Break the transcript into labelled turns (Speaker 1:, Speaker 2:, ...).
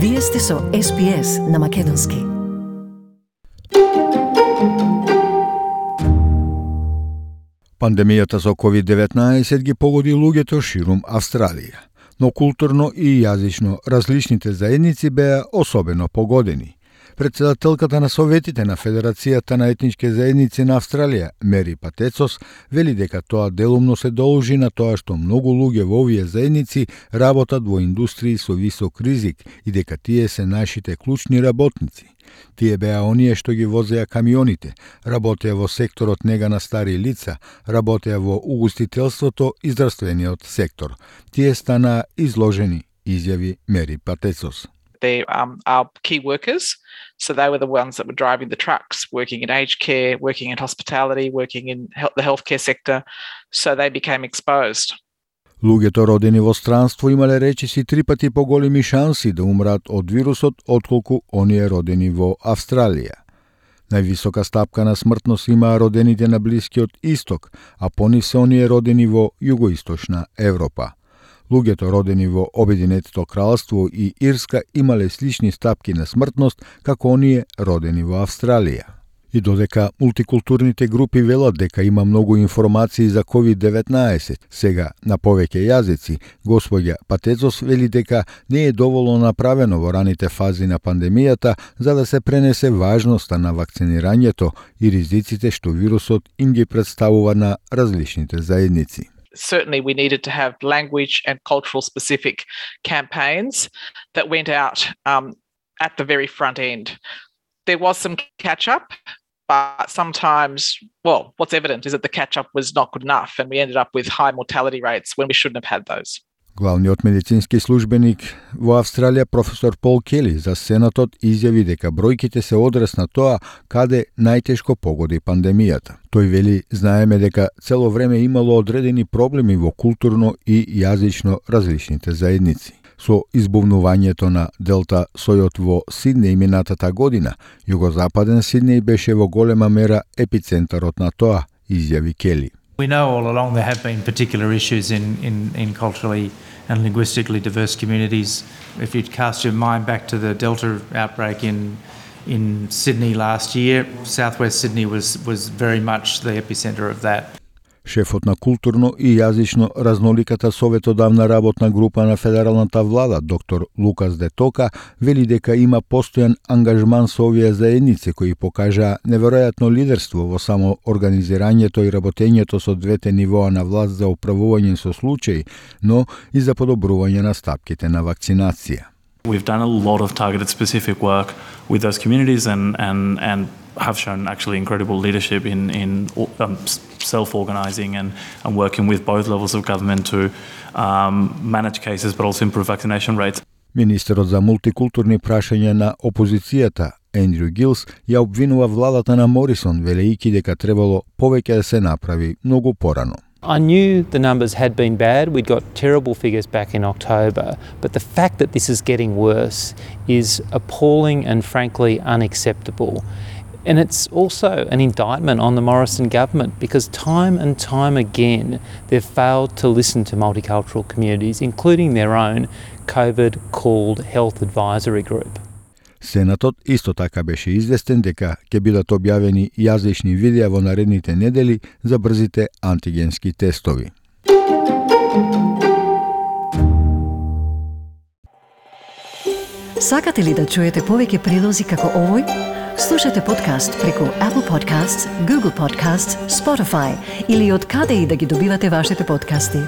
Speaker 1: Вие сте со СПС на Македонски. Пандемијата со COVID-19 ги погоди луѓето ширум Австралија, но културно и јазично различните заедници беа особено погодени. Председателката на Советите на Федерацијата на етнички заедници на Австралија, Мери Патецос, вели дека тоа делумно се должи на тоа што многу луѓе во овие заедници работат во индустрии со висок ризик и дека тие се нашите клучни работници. Тие беа оние што ги возеа камионите, работеа во секторот нега на стари лица, работеа во угустителството и здравствениот сектор. Тие стана изложени, изјави Мери Патецос
Speaker 2: the um, our key workers. So they were the ones that were driving the trucks, working in aged care, working in hospitality, working in health, the healthcare sector. So they became exposed.
Speaker 1: Луѓето родени во странство имале речиси три пати поголеми шанси да умрат од вирусот отколку оние родени во Австралија. Највисока стапка на смртност имаа родените на Блискиот Исток, а понисе оние родени во Југоисточна Европа. Луѓето родени во Обединетото кралство и Ирска имале слични стапки на смртност како оние родени во Австралија. И додека мултикултурните групи велат дека има многу информации за COVID-19, сега на повеќе јазици, господја Патецос вели дека не е доволно направено во раните фази на пандемијата за да се пренесе важноста на вакцинирањето и ризиците што вирусот им ги представува на различните заедници
Speaker 2: certainly we needed to have language and cultural specific campaigns that went out um, at the very front end. There was some catch up, but sometimes, well, what's evident is that the catch up was not good enough, and we ended up with high mortality rates when we shouldn't have had those.
Speaker 1: Главниот медицински службеник во Австралија, професор Пол Кели, за Сенатот изјави дека бројките се одрес на тоа каде најтешко погоди пандемијата. Тој вели, знаеме дека цело време имало одредени проблеми во културно и јазично различните заедници. Со избувнувањето на Делта сојот во Сиднеј минатата година, југозападен Сиднеј беше во голема мера епицентарот на тоа, изјави Кели.
Speaker 3: We know all along there have been particular issues in, in, in culturally and linguistically diverse communities. If you cast your mind back to the Delta outbreak in in Sydney last year, Southwest Sydney was was very much the epicenter of that.
Speaker 1: Шефот на културно и јазично разноликата советодавна работна група на федералната влада, доктор Лукас Детока, вели дека има постојан ангажман со овие заедници кои покажаа неверојатно лидерство во само организирањето и работењето со двете нивоа на власт за управување со случаи, но и за подобрување на стапките на вакцинација.
Speaker 4: We've done a lot of targeted specific work with those communities and, and, and have shown actually incredible leadership in, in um, self-organising and, and working with both levels of government to um, manage cases but also improve vaccination rates.
Speaker 1: Министерот за мултикултурни прашања на опозицијата Ендрю Гилс ја обвинува владата на Морисон велејќи дека требало повеќе да се направи многу порано.
Speaker 5: I knew the numbers had been bad. We'd got terrible figures back in October. But the fact that this is getting worse is appalling and frankly unacceptable. And it's also an indictment on the Morrison government because time and time again they've failed to listen to multicultural communities, including their own COVID called health advisory group.
Speaker 1: Сенатот исто така беше известен дека ќе бидат објавени јазлични видеа во наредните недели за брзите антигенски тестови.
Speaker 6: Сакате ли да чуете повеќе прилози како овој? Слушате подкаст преку Apple Podcasts, Google Podcasts, Spotify или од каде и да ги добивате вашите подкасти.